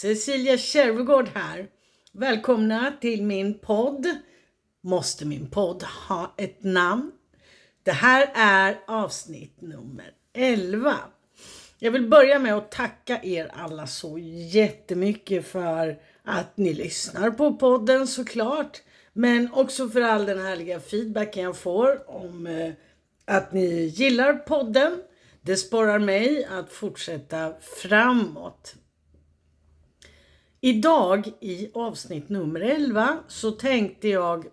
Cecilia Kärvegård här. Välkomna till min podd. Måste min podd ha ett namn? Det här är avsnitt nummer 11. Jag vill börja med att tacka er alla så jättemycket för att ni lyssnar på podden såklart. Men också för all den härliga feedbacken jag får om eh, att ni gillar podden. Det sporrar mig att fortsätta framåt. Idag i avsnitt nummer 11 så tänkte jag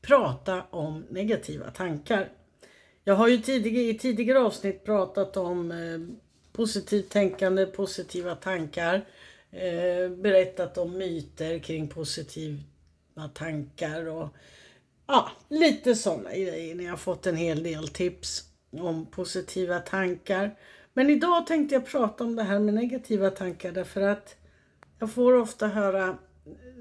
prata om negativa tankar. Jag har ju tidigare, i tidigare avsnitt pratat om eh, positivt tänkande, positiva tankar, eh, berättat om myter kring positiva tankar och ja, lite sådana grejer. Ni har fått en hel del tips om positiva tankar. Men idag tänkte jag prata om det här med negativa tankar därför att jag får ofta höra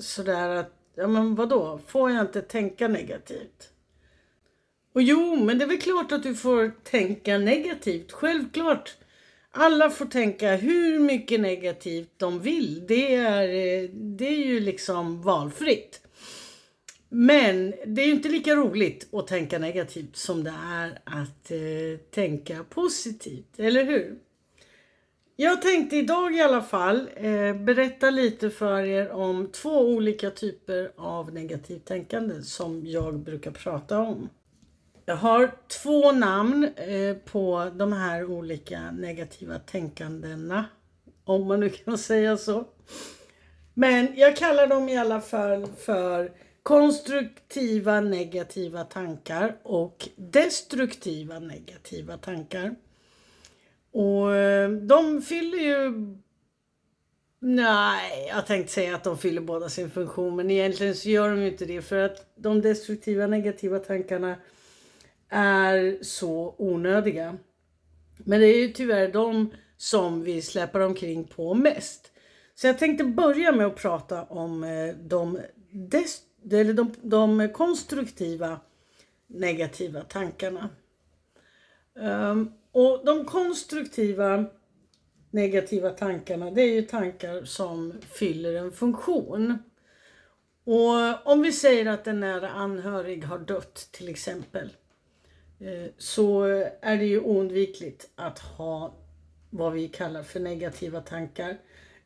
sådär att, ja men vadå, får jag inte tänka negativt? Och jo, men det är väl klart att du får tänka negativt, självklart. Alla får tänka hur mycket negativt de vill. Det är, det är ju liksom valfritt. Men det är ju inte lika roligt att tänka negativt som det är att eh, tänka positivt, eller hur? Jag tänkte idag i alla fall eh, berätta lite för er om två olika typer av negativt tänkande som jag brukar prata om. Jag har två namn eh, på de här olika negativa tänkandena, om man nu kan säga så. Men jag kallar dem i alla fall för konstruktiva negativa tankar och destruktiva negativa tankar. Och eh, de fyller ju... Nej, jag tänkte säga att de fyller båda sin funktion, men egentligen så gör de ju inte det för att de destruktiva negativa tankarna är så onödiga. Men det är ju tyvärr de som vi släpar omkring på mest. Så jag tänkte börja med att prata om eh, de, eller de, de konstruktiva negativa tankarna. Um, och de konstruktiva negativa tankarna, det är ju tankar som fyller en funktion. Och om vi säger att en nära anhörig har dött till exempel eh, så är det ju oundvikligt att ha vad vi kallar för negativa tankar.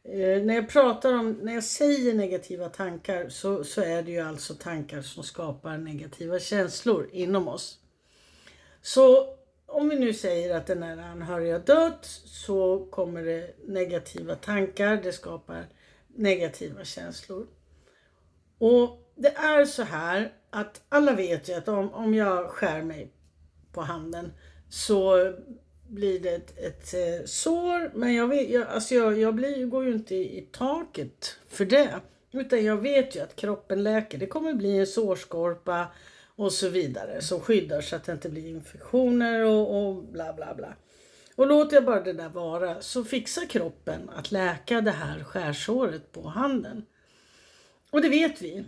Eh, när jag pratar om, när jag säger negativa tankar så, så är det ju alltså tankar som skapar negativa känslor inom oss. Så om vi nu säger att den här anhöriga har dött så kommer det negativa tankar, det skapar negativa känslor. Och det är så här att alla vet ju att om, om jag skär mig på handen så blir det ett, ett, eh, sår. Men jag, vet, jag, alltså jag, jag blir, går ju inte i, i taket för det. Utan jag vet ju att kroppen läker. Det kommer bli en sårskorpa och så vidare som skyddar så att det inte blir infektioner och, och bla bla bla. Och låter jag bara det där vara så fixar kroppen att läka det här skärsåret på handen. Och det vet vi.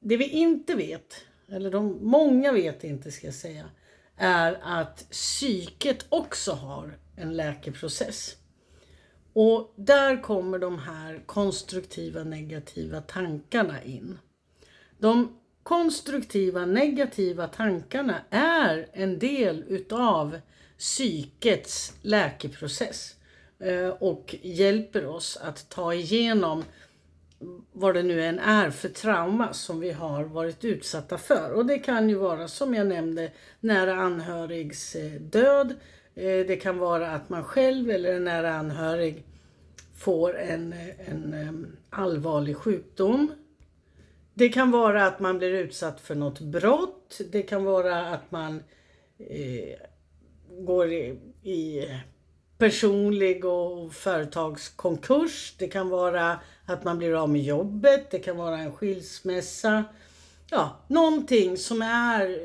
Det vi inte vet, eller de många vet inte ska jag säga, är att psyket också har en läkeprocess. Och där kommer de här konstruktiva negativa tankarna in. De konstruktiva negativa tankarna är en del utav psykets läkeprocess eh, och hjälper oss att ta igenom vad det nu än är för trauma som vi har varit utsatta för. Och det kan ju vara som jag nämnde nära anhörigs eh, död. Eh, det kan vara att man själv eller en nära anhörig får en, en allvarlig sjukdom det kan vara att man blir utsatt för något brott. Det kan vara att man eh, går i, i personlig och företagskonkurs. Det kan vara att man blir av med jobbet. Det kan vara en skilsmässa. Ja, någonting som är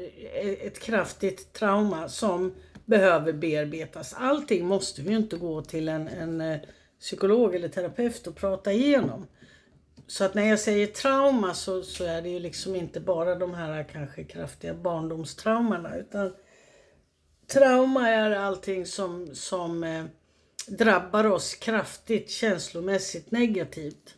ett kraftigt trauma som behöver bearbetas. Allting måste vi ju inte gå till en, en eh, psykolog eller terapeut och prata igenom. Så att när jag säger trauma så, så är det ju liksom inte bara de här kanske kraftiga barndomstraumorna utan trauma är allting som, som eh, drabbar oss kraftigt känslomässigt negativt.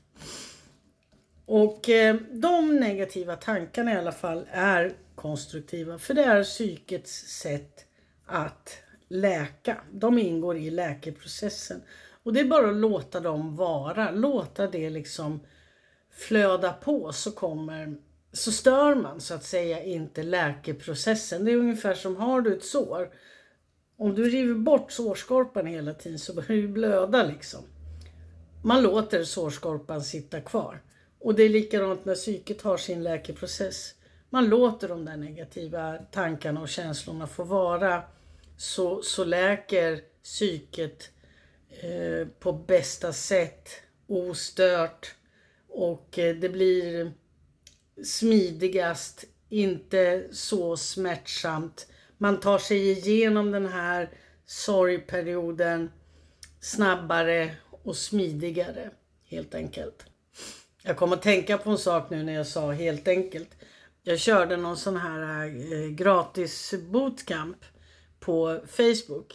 Och eh, de negativa tankarna i alla fall är konstruktiva för det är psykets sätt att läka. De ingår i läkeprocessen. Och det är bara att låta dem vara, låta det liksom flöda på så kommer så stör man så att säga inte läkeprocessen. Det är ungefär som har du ett sår. Om du river bort sårskorpan hela tiden så börjar det blöda liksom. Man låter sårskorpan sitta kvar. Och det är likadant när psyket har sin läkeprocess. Man låter de där negativa tankarna och känslorna få vara. Så, så läker psyket eh, på bästa sätt, ostört. Och eh, det blir smidigast, inte så smärtsamt. Man tar sig igenom den här sorgperioden snabbare och smidigare helt enkelt. Jag kom att tänka på en sak nu när jag sa helt enkelt. Jag körde någon sån här eh, gratis bootcamp på Facebook.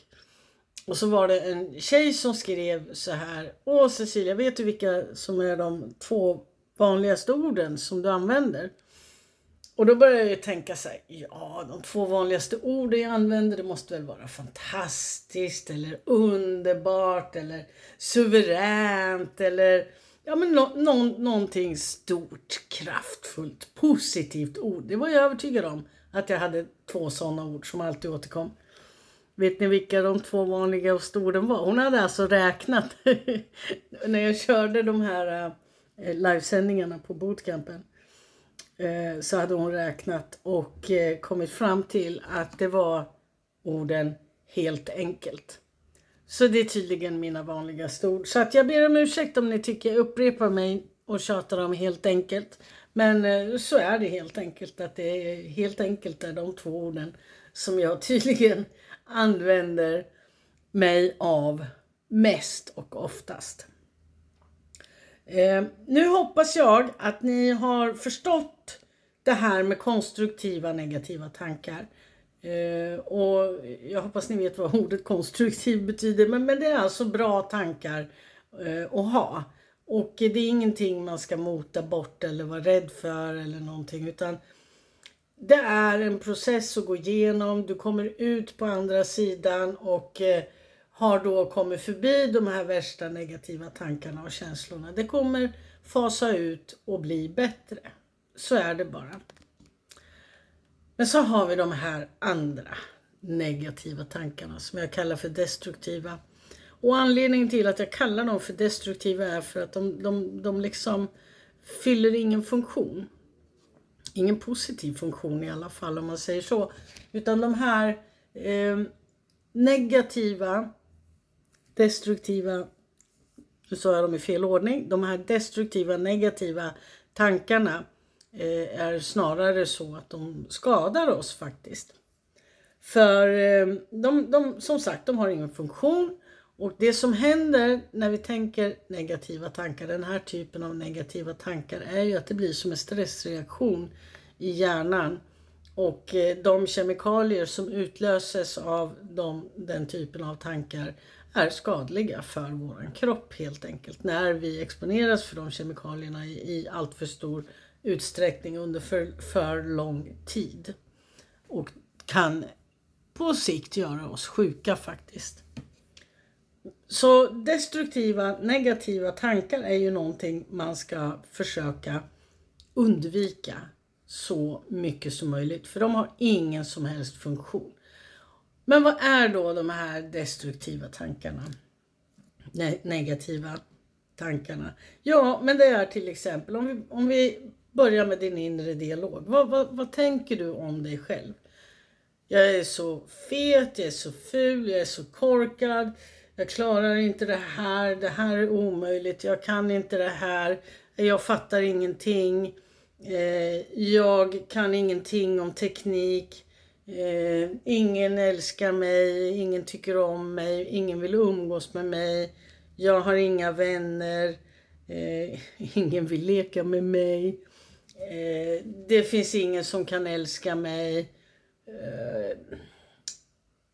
Och så var det en tjej som skrev så här. Åh Cecilia, vet du vilka som är de två vanligaste orden som du använder? Och då började jag tänka så här, ja de två vanligaste orden jag använder det måste väl vara fantastiskt eller underbart eller suveränt eller ja men no, no, någonting stort, kraftfullt, positivt ord. Det var jag övertygad om att jag hade två sådana ord som alltid återkom. Vet ni vilka de två vanligaste orden var? Hon hade alltså räknat när jag körde de här äh, livesändningarna på bootcampen. Äh, så hade hon räknat och äh, kommit fram till att det var orden helt enkelt. Så det är tydligen mina vanligaste ord. Så att jag ber om ursäkt om ni tycker jag upprepar mig och tjatar om helt enkelt. Men så är det helt enkelt att det är helt enkelt är de två orden som jag tydligen använder mig av mest och oftast. Eh, nu hoppas jag att ni har förstått det här med konstruktiva negativa tankar. Eh, och jag hoppas ni vet vad ordet konstruktiv betyder. Men, men det är alltså bra tankar eh, att ha. Och det är ingenting man ska mota bort eller vara rädd för eller någonting. Utan det är en process att gå igenom. Du kommer ut på andra sidan och eh, har då kommit förbi de här värsta negativa tankarna och känslorna. Det kommer fasa ut och bli bättre. Så är det bara. Men så har vi de här andra negativa tankarna som jag kallar för destruktiva. Och anledningen till att jag kallar dem för destruktiva är för att de, de, de liksom fyller ingen funktion ingen positiv funktion i alla fall om man säger så. Utan de här eh, negativa, destruktiva, nu sa jag dem i fel ordning, de här destruktiva, negativa tankarna eh, är snarare så att de skadar oss faktiskt. För eh, de, de, som sagt, de har ingen funktion. Och det som händer när vi tänker negativa tankar, den här typen av negativa tankar, är ju att det blir som en stressreaktion i hjärnan. Och eh, de kemikalier som utlöses av de, den typen av tankar är skadliga för vår kropp helt enkelt. När vi exponeras för de kemikalierna i, i allt för stor utsträckning under för, för lång tid. Och kan på sikt göra oss sjuka faktiskt. Så destruktiva, negativa tankar är ju någonting man ska försöka undvika så mycket som möjligt. För de har ingen som helst funktion. Men vad är då de här destruktiva tankarna? Ne negativa tankarna? Ja, men det är till exempel om vi, om vi börjar med din inre dialog. Vad, vad, vad tänker du om dig själv? Jag är så fet, jag är så ful, jag är så korkad. Jag klarar inte det här, det här är omöjligt, jag kan inte det här, jag fattar ingenting. Eh, jag kan ingenting om teknik. Eh, ingen älskar mig, ingen tycker om mig, ingen vill umgås med mig. Jag har inga vänner. Eh, ingen vill leka med mig. Eh, det finns ingen som kan älska mig. Eh,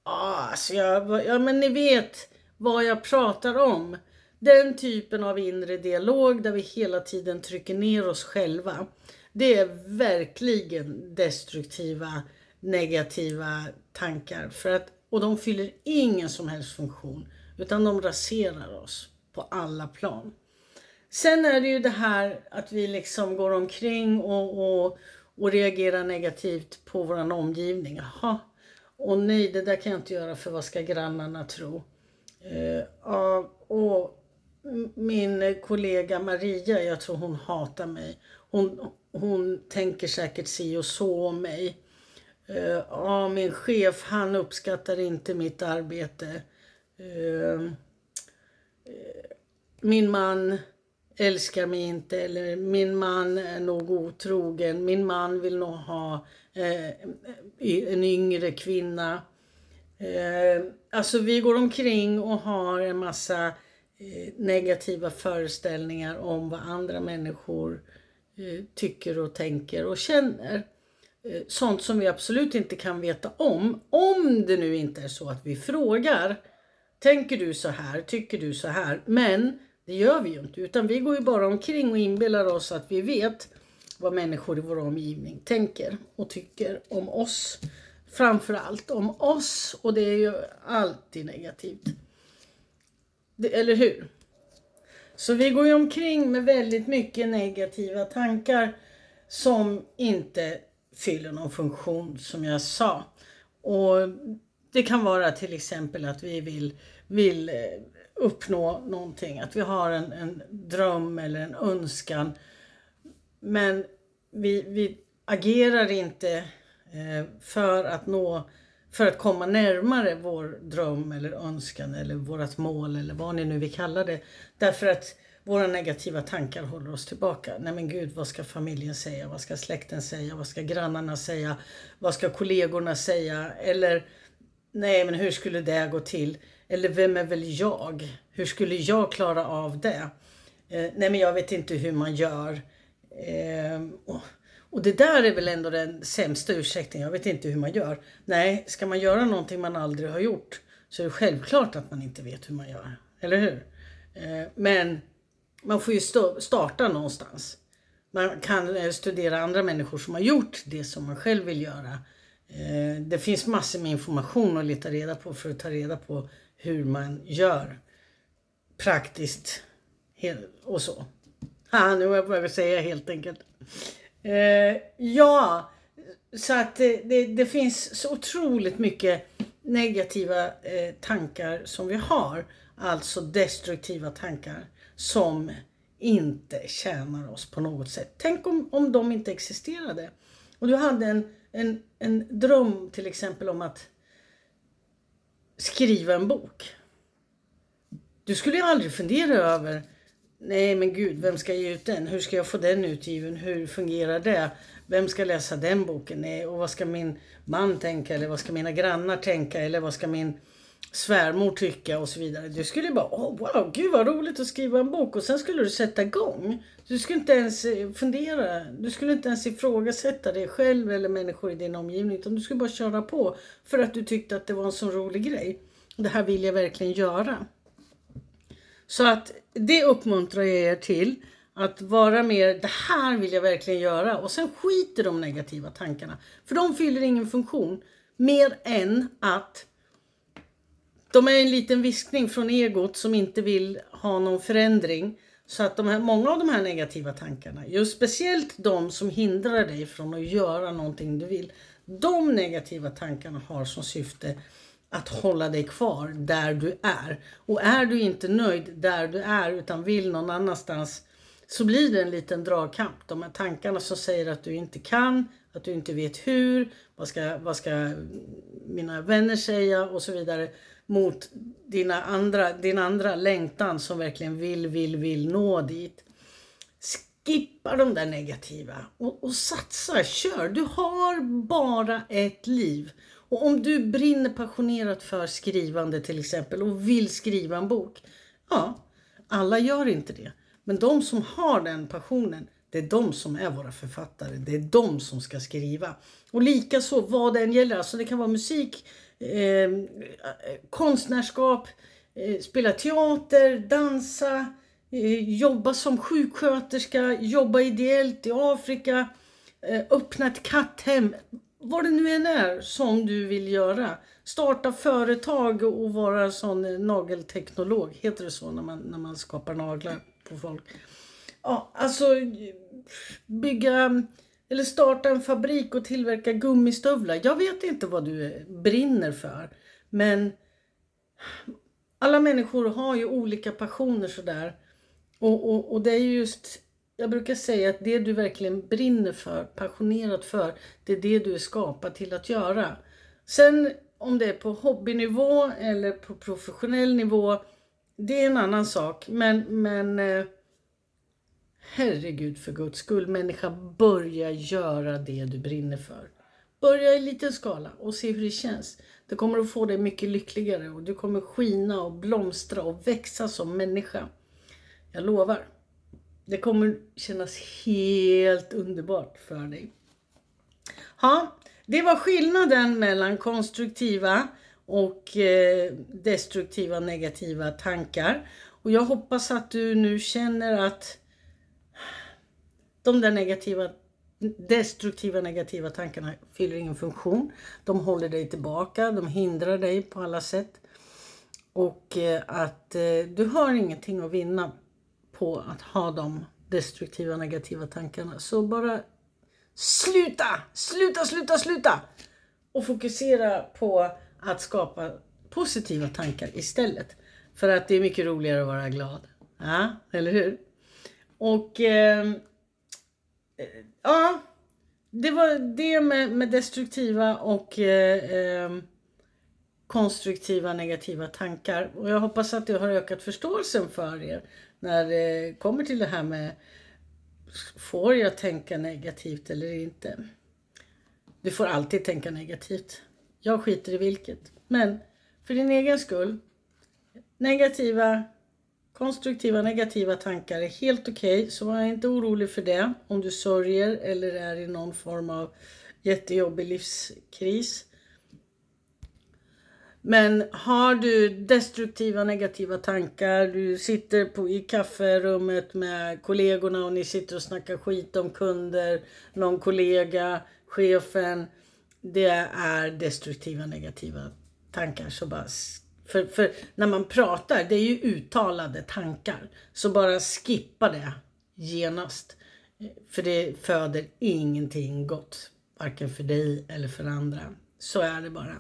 ah, alltså jag, ja, men ni vet vad jag pratar om. Den typen av inre dialog där vi hela tiden trycker ner oss själva. Det är verkligen destruktiva, negativa tankar. För att, och de fyller ingen som helst funktion. Utan de raserar oss på alla plan. Sen är det ju det här att vi liksom går omkring och, och, och reagerar negativt på vår omgivning. Jaha, och nej det där kan jag inte göra för vad ska grannarna tro? Eh, av, och min kollega Maria, jag tror hon hatar mig. Hon, hon tänker säkert si och så om mig. Eh, ja, min chef han uppskattar inte mitt arbete. Eh, min man älskar mig inte eller min man är nog otrogen. Min man vill nog ha eh, en yngre kvinna. Eh, alltså vi går omkring och har en massa eh, negativa föreställningar om vad andra människor eh, tycker och tänker och känner. Eh, sånt som vi absolut inte kan veta om. Om det nu inte är så att vi frågar. Tänker du så här? Tycker du så här? Men det gör vi ju inte, utan vi går ju bara omkring och inbillar oss att vi vet vad människor i vår omgivning tänker och tycker om oss. Framför allt om oss och det är ju alltid negativt. Det, eller hur? Så vi går ju omkring med väldigt mycket negativa tankar som inte fyller någon funktion som jag sa. Och det kan vara till exempel att vi vill, vill eh, uppnå någonting. Att vi har en, en dröm eller en önskan. Men vi, vi agerar inte Eh, för att nå för att komma närmare vår dröm eller önskan eller vårt mål eller vad ni nu vill kalla det. Därför att våra negativa tankar håller oss tillbaka. Nej men gud, vad ska familjen säga? Vad ska släkten säga? Vad ska grannarna säga? Vad ska kollegorna säga? Eller nej men hur skulle det gå till? Eller vem är väl jag? Hur skulle jag klara av det? Eh, nej men jag vet inte hur man gör. Eh, och, det där är väl ändå den sämsta ursäkten. Jag vet inte hur man gör. Nej, ska man göra någonting man aldrig har gjort så är det självklart att man inte vet hur man gör. Eller hur? Eh, men man får ju starta någonstans. Man kan eh, studera andra människor som har gjort det som man själv vill göra. Eh, det finns massor med information att leta reda på för att ta reda på hur man gör praktiskt och så. Ah, nu har jag börjat säga helt enkelt. Eh, ja, så att det, det, finns så otroligt mycket negativa eh, tankar som vi har. Alltså destruktiva tankar som inte tjänar oss på något sätt. Tänk om, om de inte existerade. Och du hade en, en, en dröm till exempel om att skriva en bok. Du skulle ju aldrig fundera över Nej men gud, vem ska ge ut den? Hur ska jag få den utgiven? Hur fungerar det? Vem ska läsa den boken? Nej, och vad ska min man tänka? Eller vad ska mina grannar tänka? Eller vad ska min svärmor tycka? Och så vidare. Du skulle bara, oh, wow, gud vad roligt att skriva en bok. Och sen skulle du sätta igång. Du skulle inte ens eh, fundera. Du skulle inte ens ifrågasätta dig själv eller människor i din omgivning. Utan du skulle bara köra på. För att du tyckte att det var en så rolig grej. Det här vill jag verkligen göra. Så att det uppmuntrar jag er till. Att vara mer, det här vill jag verkligen göra. Och sen skiter de negativa tankarna. För de fyller ingen funktion. Mer än att de är en liten viskning från egot som inte vill ha någon förändring. Så att de här, många av de här negativa tankarna, just speciellt de som hindrar dig från att göra någonting du vill. De negativa tankarna har som syfte att hålla dig kvar där du är. Och är du inte nöjd där du är utan vill någon annanstans så blir det en liten dragkamp. De här tankarna som säger att du inte kan, att du inte vet hur, vad ska, vad ska mina vänner säga och så vidare mot dina andra, din andra längtan som verkligen vill, vill, vill nå dit. Skippa de där negativa och, och satsa, kör. Du har bara ett liv och om du brinner passionerat för skrivande till exempel och vill skriva en bok. Ja, alla gör inte det. Men de som har den passionen, det är de som är våra författare. Det är de som ska skriva. Och likaså vad det än gäller, alltså det kan vara musik, eh, konstnärskap, eh, spela teater, dansa, eh, jobba som sjuksköterska, jobba ideellt i Afrika, eh, öppna ett katthem. Vad det nu än är som du vill göra. Starta företag och vara sån nagelteknolog. Heter det så när man, när man skapar naglar på folk? Ja, alltså bygga eller starta en fabrik och tillverka gummistövlar. Jag vet inte vad du brinner för. Men alla människor har ju olika passioner sådär. Och, och, och det är just, jag brukar säga att det du verkligen brinner för, passionerat för, det är det du är skapad till att göra. Sen om det är på hobbynivå eller på professionell nivå, det är en annan sak. Men, men eh, herregud för guds skull, människa, börja göra det du brinner för. Börja i liten skala och se hur det känns. Det kommer att få dig mycket lyckligare och du kommer skina och blomstra och växa som människa. Jag lovar. Det kommer kännas helt underbart för dig. Ja, det var skillnaden mellan konstruktiva och eh, destruktiva negativa tankar. Och jag hoppas att du nu känner att de där negativa destruktiva negativa tankarna fyller ingen funktion. De håller dig tillbaka, de hindrar dig på alla sätt. Och eh, att eh, du har ingenting att vinna på att ha de destruktiva negativa tankarna. Så bara sluta, sluta, sluta, sluta! Och fokusera på att skapa positiva tankar istället. För att det är mycket roligare att vara glad. Ja, eller hur? Och ehm, eh, ja, det var det med, med destruktiva och eh, ehm, konstruktiva negativa tankar. Och jag hoppas att det har ökat förståelsen för er när det kommer till det här med får jag tänka negativt eller inte? Du får alltid tänka negativt. Jag skiter i vilket. Men för din egen skull, negativa Konstruktiva negativa tankar är helt okej, okay, så var inte orolig för det om du sörjer eller är i någon form av jättejobbig livskris. Men har du destruktiva negativa tankar, du sitter på, i kafferummet med kollegorna och ni sitter och snackar skit om kunder, någon kollega, chefen. Det är destruktiva negativa tankar. Så bara för, för, när man pratar, det är ju uttalade tankar. Så bara skippa det genast. För det föder ingenting gott. Varken för dig eller för andra. Så är det bara.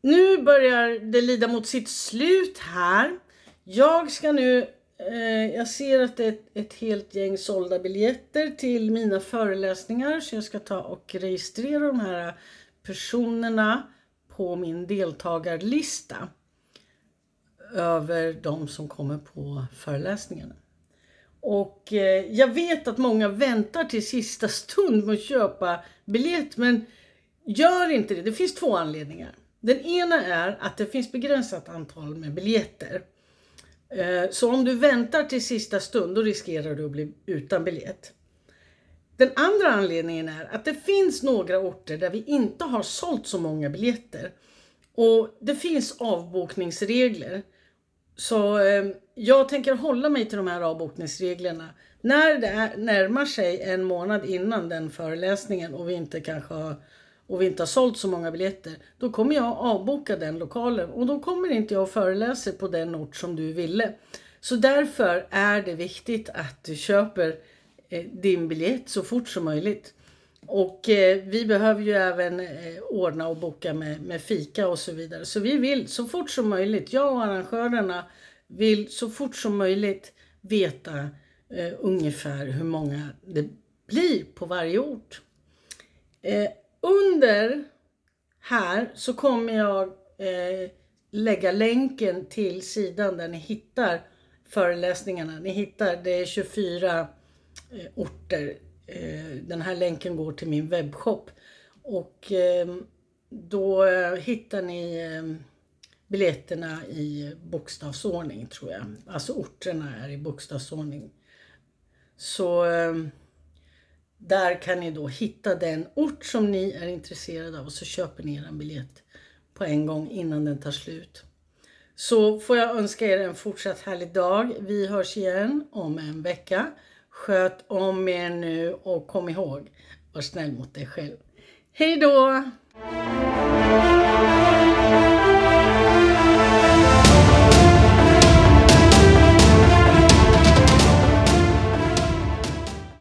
Nu börjar det lida mot sitt slut här. Jag ska nu eh, jag ser att det är ett, ett helt gäng sålda biljetter till mina föreläsningar så jag ska ta och registrera de här personerna på min deltagarlista över de som kommer på föreläsningarna. Och eh, jag vet att många väntar till sista stund med att köpa biljett men gör inte det. Det finns två anledningar. Den ena är att det finns begränsat antal med biljetter. Eh, så om du väntar till sista stund då riskerar du att bli utan biljett. Den andra anledningen är att det finns några orter där vi inte har sålt så många biljetter. Och det finns avbokningsregler. Så eh, jag tänker hålla mig till de här avbokningsreglerna. När det närmar sig en månad innan den föreläsningen och vi inte kanske har, och vi inte har sålt så många biljetter. Då kommer jag avboka den lokalen och då kommer inte jag föreläsa på den ort som du ville. Så därför är det viktigt att du köper Eh, din biljett så fort som möjligt. Och eh, vi behöver ju även eh, ordna och boka med, med fika och så vidare. Så vi vill så fort som möjligt, jag och arrangörerna vill så fort som möjligt veta eh, ungefär hur många det blir på varje ort. Eh, under här så kommer jag eh, lägga länken till sidan där ni hittar föreläsningarna. Ni hittar, det är 24 Eh, orter. Eh, den här länken går till min webbshop. Och ehm, då eh, hittar ni ehm, biljetterna i bokstavsordning tror jag. Alltså orterna är i bokstavsordning. Så ehm, där kan ni då hitta den ort som ni är intresserade av och så köper ni er en biljett på en gång innan den tar slut. Så får jag önska er en fortsatt härlig dag. Vi hörs igen om en vecka. Sköt om er nu och kom ihåg, var snäll mot dig själv. Hej då!